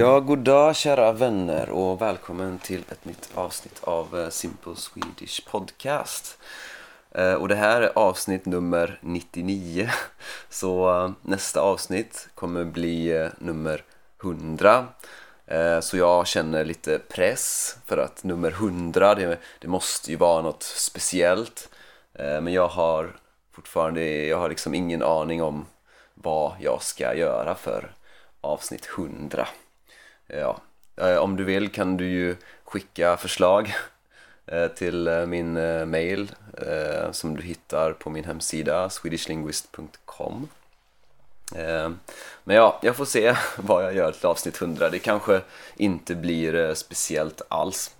Ja, god dag kära vänner och välkommen till ett nytt avsnitt av eh, Simple Swedish Podcast. Eh, och det här är avsnitt nummer 99. Så eh, nästa avsnitt kommer bli nummer 100. Så jag känner lite press för att nummer 100, det, det måste ju vara något speciellt. Men jag har fortfarande, jag har liksom ingen aning om vad jag ska göra för avsnitt 100 ja, eh, om du vill kan du ju skicka förslag eh, till eh, min mail som du hittar på min hemsida swedishlinguist.com Men ja, jag får se vad jag gör till avsnitt 100 Det kanske inte blir speciellt alls.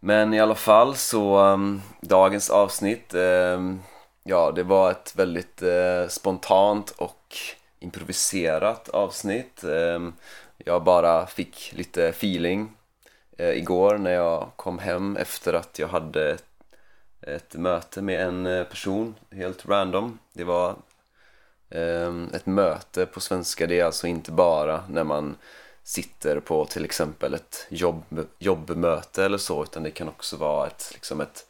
Men i alla fall så mm, dagens avsnitt Ja, det var ett väldigt spontant och improviserat avsnitt. Ehm, jag bara fick lite feeling eh, igår när jag kom hem efter att jag hade ett, möte med en eh, person, helt random. Det var ehm, ett möte på svenska, det är alltså inte bara när man sitter på till exempel ett jobb, jobbmöte eller så utan det kan också vara ett, liksom ett,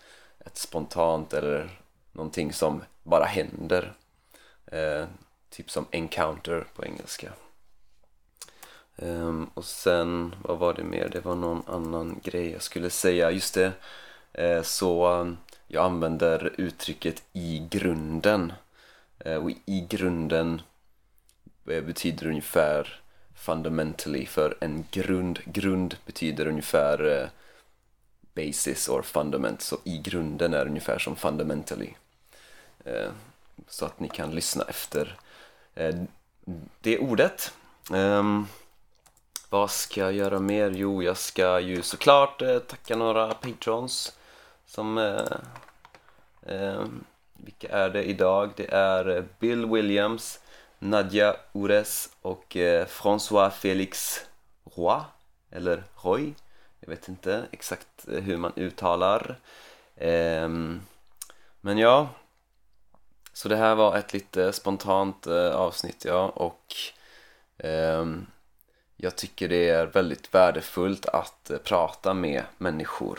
ett spontant eller någonting som bara händer. Eh, Typ som encounter på engelska. Um, och sen, vad var det mer? Det var någon annan grej jag skulle säga. Just det, uh, så um, jag använder uttrycket i grunden. Uh, och i grunden eh, betyder ungefär fundamentally för en grund. Grund betyder ungefär basis or fundament. Så i grunden är ungefär som fundamentally. Så att ni kan lyssna efter Eh, det ordet. Um, vad ska jag göra mer? Jo, jag ska ju såklart eh, tacka några patrons som... Eh, ehm, vilka är det idag? Det är Bill Williams, Nadja Ures och eh, François Felix Roy, eller Roy. Jag vet inte exakt hur man uttalar. Ehm, men ja, så det här var ett lite spontant eh, avsnitt ja och eh, jag tycker det är väldigt värdefullt att eh, prata med människor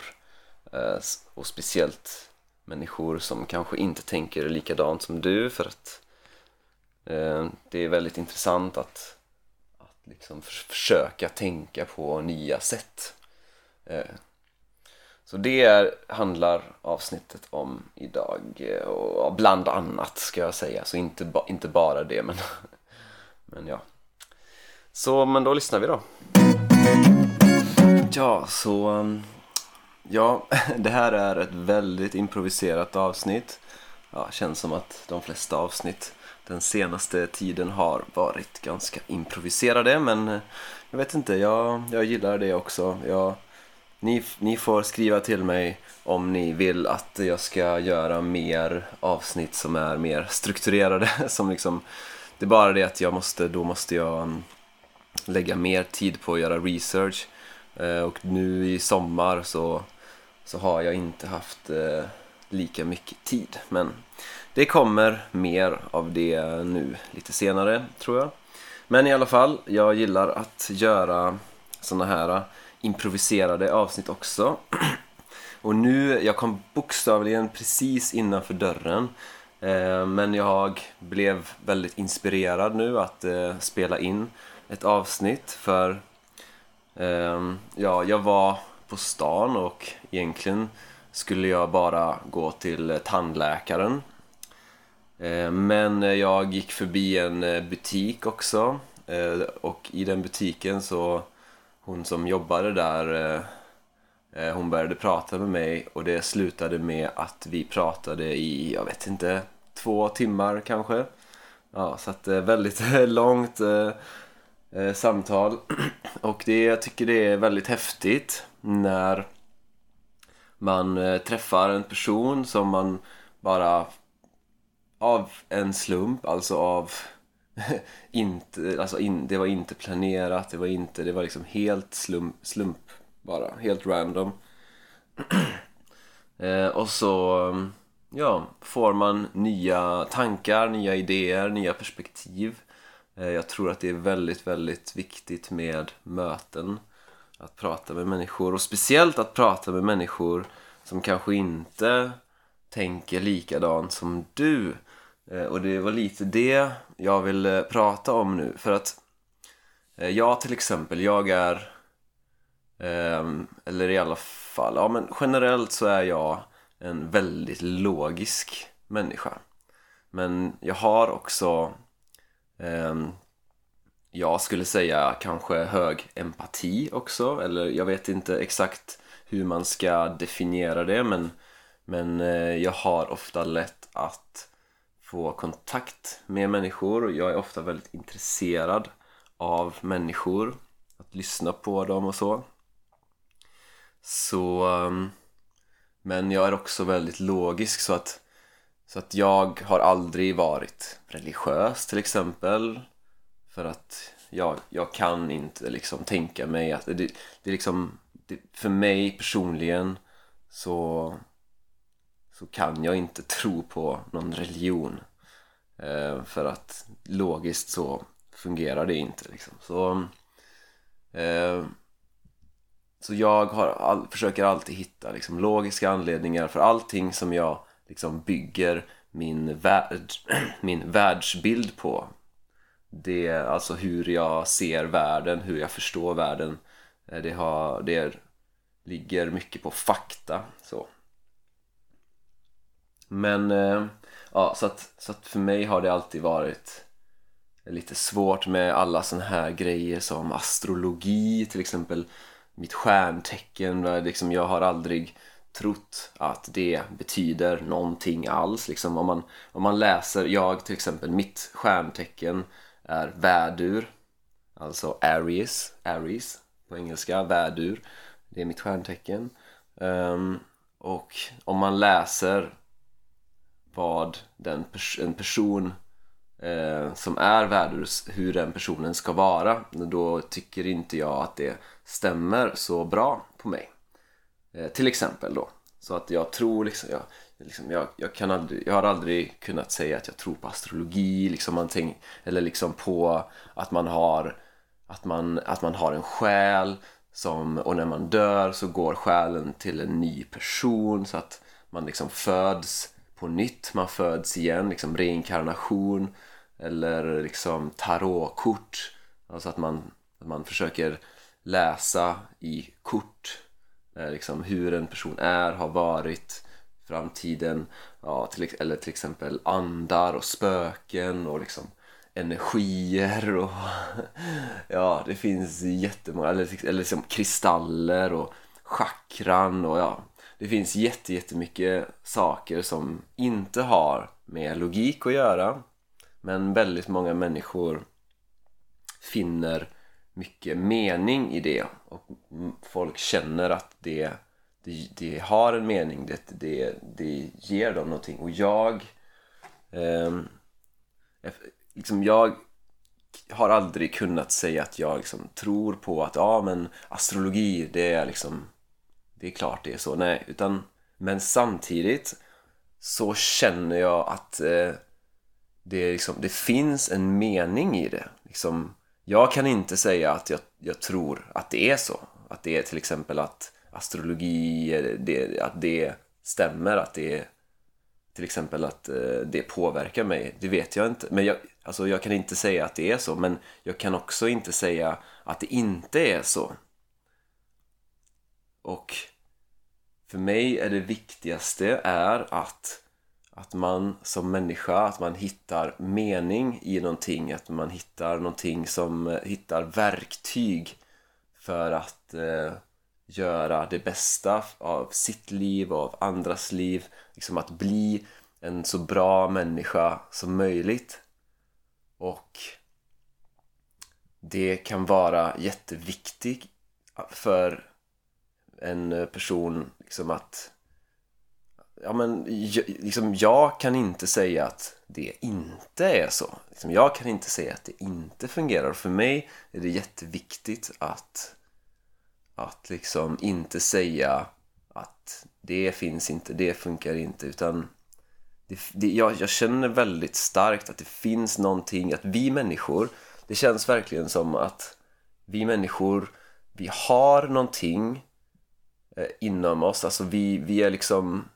eh, och speciellt människor som kanske inte tänker likadant som du för att eh, det är väldigt intressant att, att liksom försöka tänka på nya sätt eh, så det är, handlar avsnittet om idag eh, och bland annat ska jag säga. Så inte, ba, inte bara det men, men ja. Så men då lyssnar vi då. Ja så mm, ja det här är ett väldigt improviserat avsnitt. Ja, känns som att de flesta avsnitt den senaste tiden har varit ganska improviserade men eh, jag vet inte, jag, jag gillar det också. Jag ni, ni får skriva till mig om ni vill att jag ska göra mer avsnitt som är mer strukturerade. Som liksom, det är bara det att jag måste, då måste jag um, lägga mer tid på att göra research. Eh, och nu i sommar så, så har jag inte haft eh, lika mycket tid. Men det kommer mer av det nu lite senare tror jag. Men i alla fall, jag gillar att göra såna här improviserade avsnitt också. Och nu, jag kom bokstavligen precis innanför dörren. Eh, men jag blev väldigt inspirerad nu att eh, spela in ett avsnitt för eh, ja, jag var på stan och egentligen skulle jag bara gå till tandläkaren. Eh, men jag gick förbi en eh, butik också eh, och i den butiken så hon som jobbade där eh, eh, hon började prata med mig och det slutade med att vi pratade i, jag vet inte, två timmar kanske. Ja, så att eh, väldigt långt eh, samtal. Och det, jag tycker det är väldigt häftigt när man träffar en person som man bara av en slump, alltså av inte, alltså in, det var inte planerat, det var inte, det var liksom helt slump, slump bara, helt random. eh, och så, ja, får man nya tankar, nya idéer, nya perspektiv. Eh, jag tror att det är väldigt, väldigt viktigt med möten. Att prata med människor och speciellt att prata med människor som kanske inte tänker likadant som du. Eh, och det var lite det jag ville eh, prata om nu för att eh, jag till exempel, jag är ehm, eller i alla fall, ja men generellt så är jag en väldigt logisk människa. Men jag har också ehm, jag skulle säga kanske hög empati också eller jag vet inte exakt hur man ska definiera det men, men jag har ofta lätt att få kontakt med människor och jag är ofta väldigt intresserad av människor att lyssna på dem och så. Så ehm, men jag är också väldigt logisk så att så att jag har aldrig varit religiös till exempel för att jag, jag kan inte liksom tänka mig att det, det är liksom det, för mig personligen så så kan jag inte tro på någon religion. Eh, för att logiskt så fungerar det inte liksom. så eh, så jag har all, försöker alltid hitta liksom, logiska anledningar för allting som jag liksom, bygger min, värld, min världsbild på. Det är alltså hur jag ser världen, hur jag förstår världen. Eh, det, har, det ligger mycket på fakta så men eh, ja, så att, så att för mig har det alltid varit lite svårt med alla såna här grejer som astrologi till exempel mitt stjärntecken liksom jag har aldrig trott att det betyder någonting alls. Liksom om man, om man läser, jag till exempel, mitt stjärntecken är vädur alltså Aries, Aries på engelska, vädur det är mitt stjärntecken. Um, och om man läser vad den pers en person eh, som är värdurs, hur den personen ska vara. Då tycker inte jag att det stämmer så bra på mig. Eh, till exempel då. Så att jag tror liksom, jag, liksom jag, jag, kan aldrig, jag har aldrig kunnat säga att jag tror på astrologi liksom man tänk, eller liksom på att man har att man, att man har en själ som, och när man dör så går själen till en ny person. Så att man liksom föds på nytt, man föds igen, liksom reinkarnation eller liksom tarotkort. Alltså att man, att man försöker läsa i kort eh, liksom hur en person är, har varit framtiden ja, till, eller till exempel andar och spöken och liksom energier och ja, det finns jättemånga, eller, eller liksom kristaller och chakran och ja, det finns jättemycket saker som inte har med logik att göra men väldigt många människor finner mycket mening i det. Och folk känner att det, det, det har en mening, det, det, det ger dem någonting. Och jag eh, liksom jag har aldrig kunnat säga att jag liksom tror på att ja men astrologi det är liksom det är klart det är så, nej utan men samtidigt så känner jag att eh, det, liksom, det finns en mening i det liksom, jag kan inte säga att jag, jag tror att det är så att det är till exempel att astrologi, det, att det stämmer, att det till exempel att eh, det påverkar mig, det vet jag inte. Men jag, alltså jag kan inte säga att det är så, men jag kan också inte säga att det inte är så. Och för mig är det viktigaste är att, att man som människa, att man hittar mening i någonting, att man hittar någonting som eh, hittar verktyg för att eh, göra det bästa av sitt liv och av andras liv. Liksom att bli en så bra människa som möjligt. Och det kan vara jätteviktigt för en eh, person liksom att ja men liksom jag kan inte säga att det inte är så. Liksom jag kan inte säga att det inte fungerar. För mig är det jätteviktigt att att liksom inte säga att det finns inte, det funkar inte utan det, det, jag, jag känner väldigt starkt att det finns någonting, att vi människor det känns verkligen som att vi människor, vi har någonting Eh, inom oss, alltså vi, vi är liksom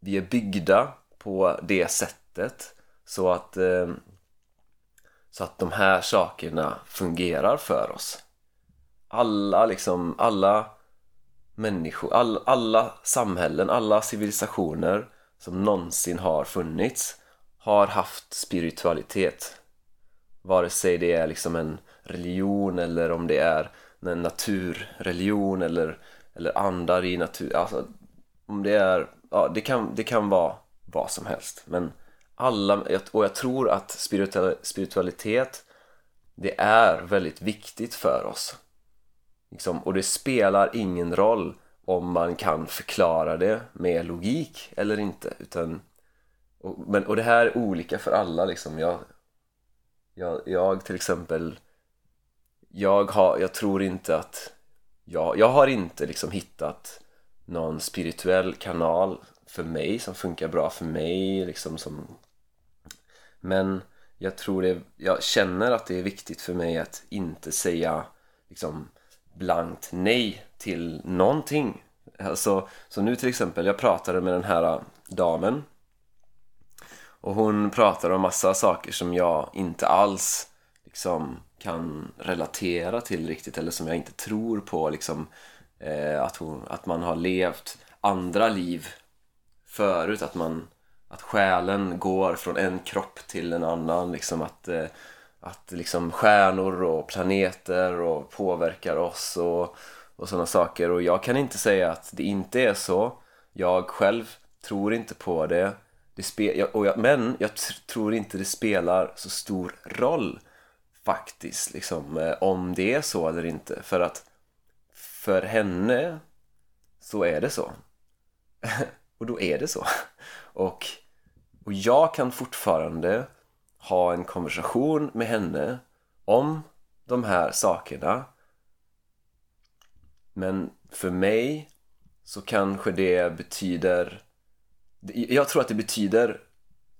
vi är byggda på det sättet. Så att eh, så att de här sakerna fungerar för oss. Alla liksom, alla människor, all, alla samhällen, alla civilisationer som någonsin har funnits har haft spiritualitet. Vare sig det är liksom en religion eller om det är en naturreligion eller, eller andar i natur, alltså om det är, ja det kan, det kan vara vad som helst. Men alla, och jag tror att spiritualitet det är väldigt viktigt för oss. Liksom, och det spelar ingen roll om man kan förklara det med logik eller inte utan och, men, och det här är olika för alla liksom. Jag, jag, jag till exempel jag, har, jag tror inte att jag, jag har inte liksom hittat någon spirituell kanal för mig som funkar bra för mig liksom som men jag tror det, jag känner att det är viktigt för mig att inte säga liksom blankt nej till någonting. Alltså, så nu till exempel, jag pratade med den här äh, damen. Och hon pratade om massa saker som jag inte alls liksom kan relatera till riktigt eller som jag inte tror på liksom eh, att, hon, att man har levt andra liv förut, att man att själen går från en kropp till en annan liksom att, eh, att liksom stjärnor och planeter och påverkar oss och, och sådana saker. Och jag kan inte säga att det inte är så. Jag själv tror inte på det. Det spe, och jag, men jag tror inte det spelar så stor roll faktiskt liksom eh, om det är så eller inte. För att för henne så är det så. Och då är det så. Och, och jag kan fortfarande ha en konversation med henne om de här sakerna. Men för mig så kanske det betyder jag tror att det betyder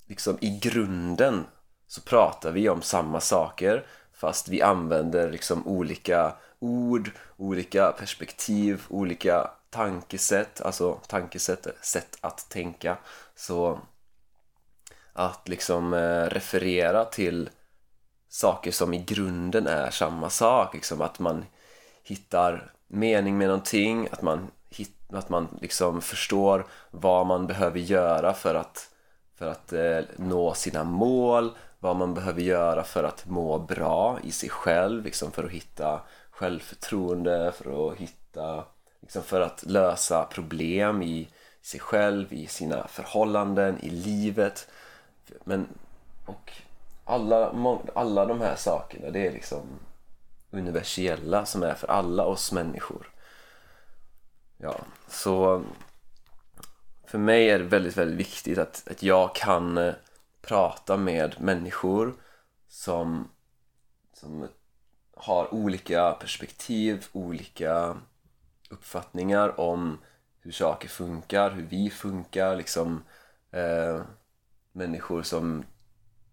liksom i grunden så pratar vi om samma saker fast vi använder liksom olika ord, olika perspektiv, olika tankesätt, alltså tankesätt, sätt att tänka. Så att liksom eh, referera till saker som i grunden är samma sak, liksom att man hittar mening med någonting, att man att man liksom förstår vad man behöver göra för att, för att eh, nå sina mål vad man behöver göra för att må bra i sig själv liksom för att hitta självförtroende för att hitta liksom för att lösa problem i sig själv, i sina förhållanden, i livet. Men och alla, alla de här sakerna det är liksom universella som är för alla oss människor. Ja, så för mig är det väldigt, väldigt viktigt att, att jag kan eh, prata med människor som, som har olika perspektiv, olika uppfattningar om hur saker funkar, hur vi funkar, liksom eh, människor som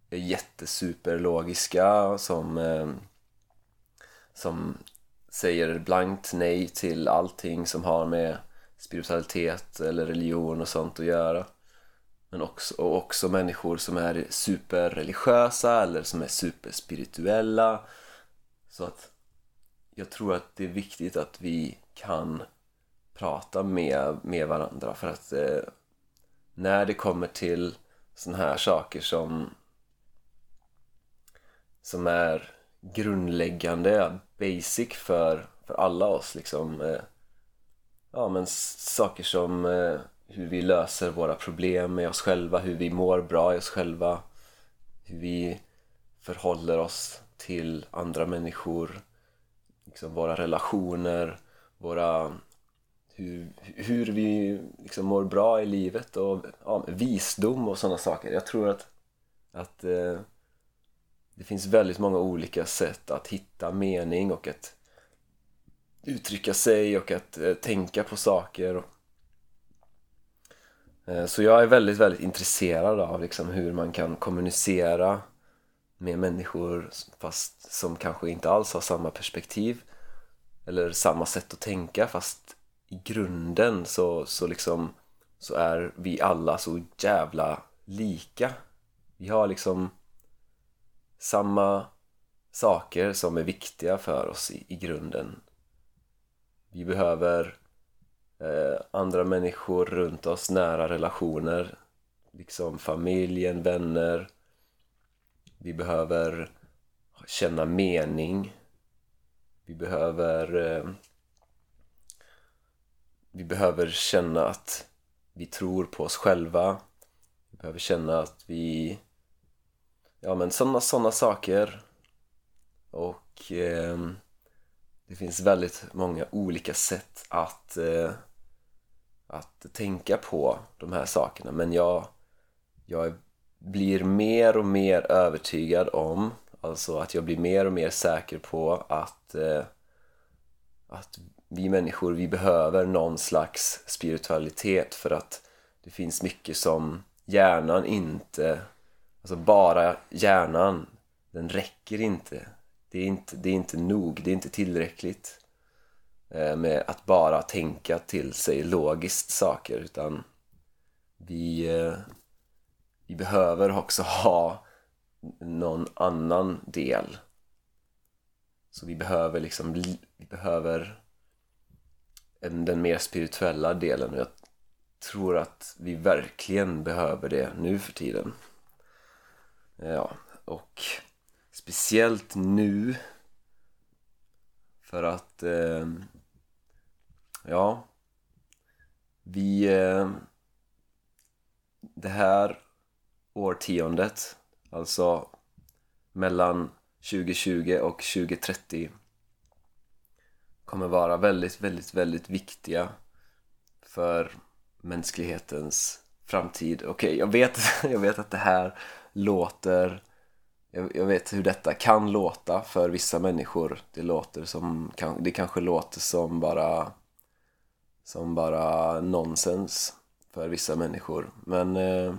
är jättesuperlogiska, som, eh, som säger blankt nej till allting som har med spiritualitet eller religion och sånt att göra. Men också, och också människor som är superreligiösa eller som är superspirituella. Så att jag tror att det är viktigt att vi kan prata med, med varandra för att eh, när det kommer till såna här saker som som är grundläggande, basic för, för alla oss liksom eh, ja men saker som eh, hur vi löser våra problem med oss själva, hur vi mår bra i oss själva hur vi förhåller oss till andra människor liksom våra relationer, våra hur, hur vi liksom mår bra i livet och ja, visdom och sådana saker. Jag tror att, att eh, det finns väldigt många olika sätt att hitta mening och att uttrycka sig och att eh, tänka på saker. Och, Eh, så jag är väldigt, väldigt intresserad av liksom hur man kan kommunicera med människor fast som kanske inte alls har samma perspektiv eller samma sätt att tänka fast i grunden så, så liksom så är vi alla så jävla lika. Vi har liksom samma saker som är viktiga för oss i, i grunden. Vi behöver eh, andra människor runt oss, nära relationer, liksom familjen, vänner. Vi behöver känna mening. Vi behöver eh, vi behöver känna att vi tror på oss själva. Vi behöver känna att vi ja men sådana såna saker och eh, det finns väldigt många olika sätt att, eh, att tänka på de här sakerna men jag, jag blir mer och mer övertygad om alltså att jag blir mer och mer säker på att, eh, att vi människor, vi behöver någon slags spiritualitet för att det finns mycket som hjärnan inte, alltså bara hjärnan, den räcker inte det är inte, det är inte nog, det är inte tillräckligt eh, med att bara tänka till sig logiskt saker utan vi, eh, vi behöver också ha någon annan del. Så vi behöver liksom vi behöver den mer spirituella delen. Och jag tror att vi verkligen behöver det nu för tiden. Eh, ja, och Speciellt nu för att eh, ja vi eh, det här årtiondet alltså mellan 2020 och 2030 kommer vara väldigt, väldigt, väldigt viktiga för mänsklighetens framtid. Okej, okay, jag, vet, jag vet att det här låter jag, jag, vet hur detta kan låta för vissa människor. Det låter som, det kanske låter som bara som bara nonsens för vissa människor. Men eh,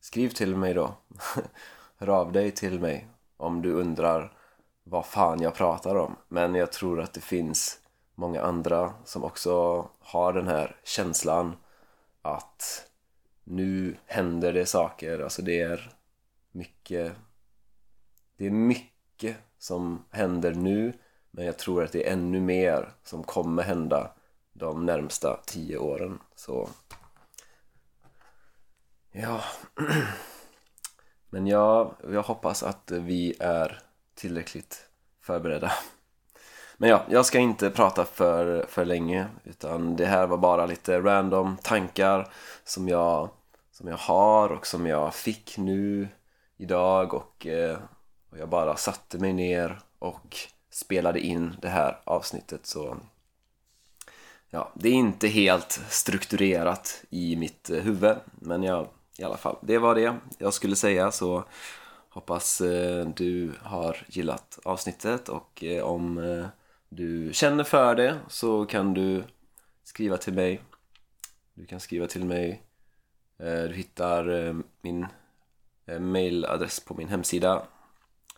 skriv till mig då. Hör av dig till mig om du undrar vad fan jag pratar om. Men jag tror att det finns många andra som också har den här känslan att nu händer det saker. Alltså det är mycket det är mycket som händer nu men jag tror att det är ännu mer som kommer hända de närmsta tio åren. Så ja. Men jag, jag hoppas att vi är tillräckligt förberedda. Men ja, jag ska inte prata för, för länge utan det här var bara lite random tankar som jag, som jag har och som jag fick nu idag och eh, och jag bara satte mig ner och spelade in det här avsnittet så ja, det är inte helt strukturerat i mitt eh, huvud men jag, i alla fall, det var det jag skulle säga så hoppas eh, du har gillat avsnittet och eh, om du känner för det så kan du skriva till mig. Du kan skriva till mig. Du hittar min mailadress på min hemsida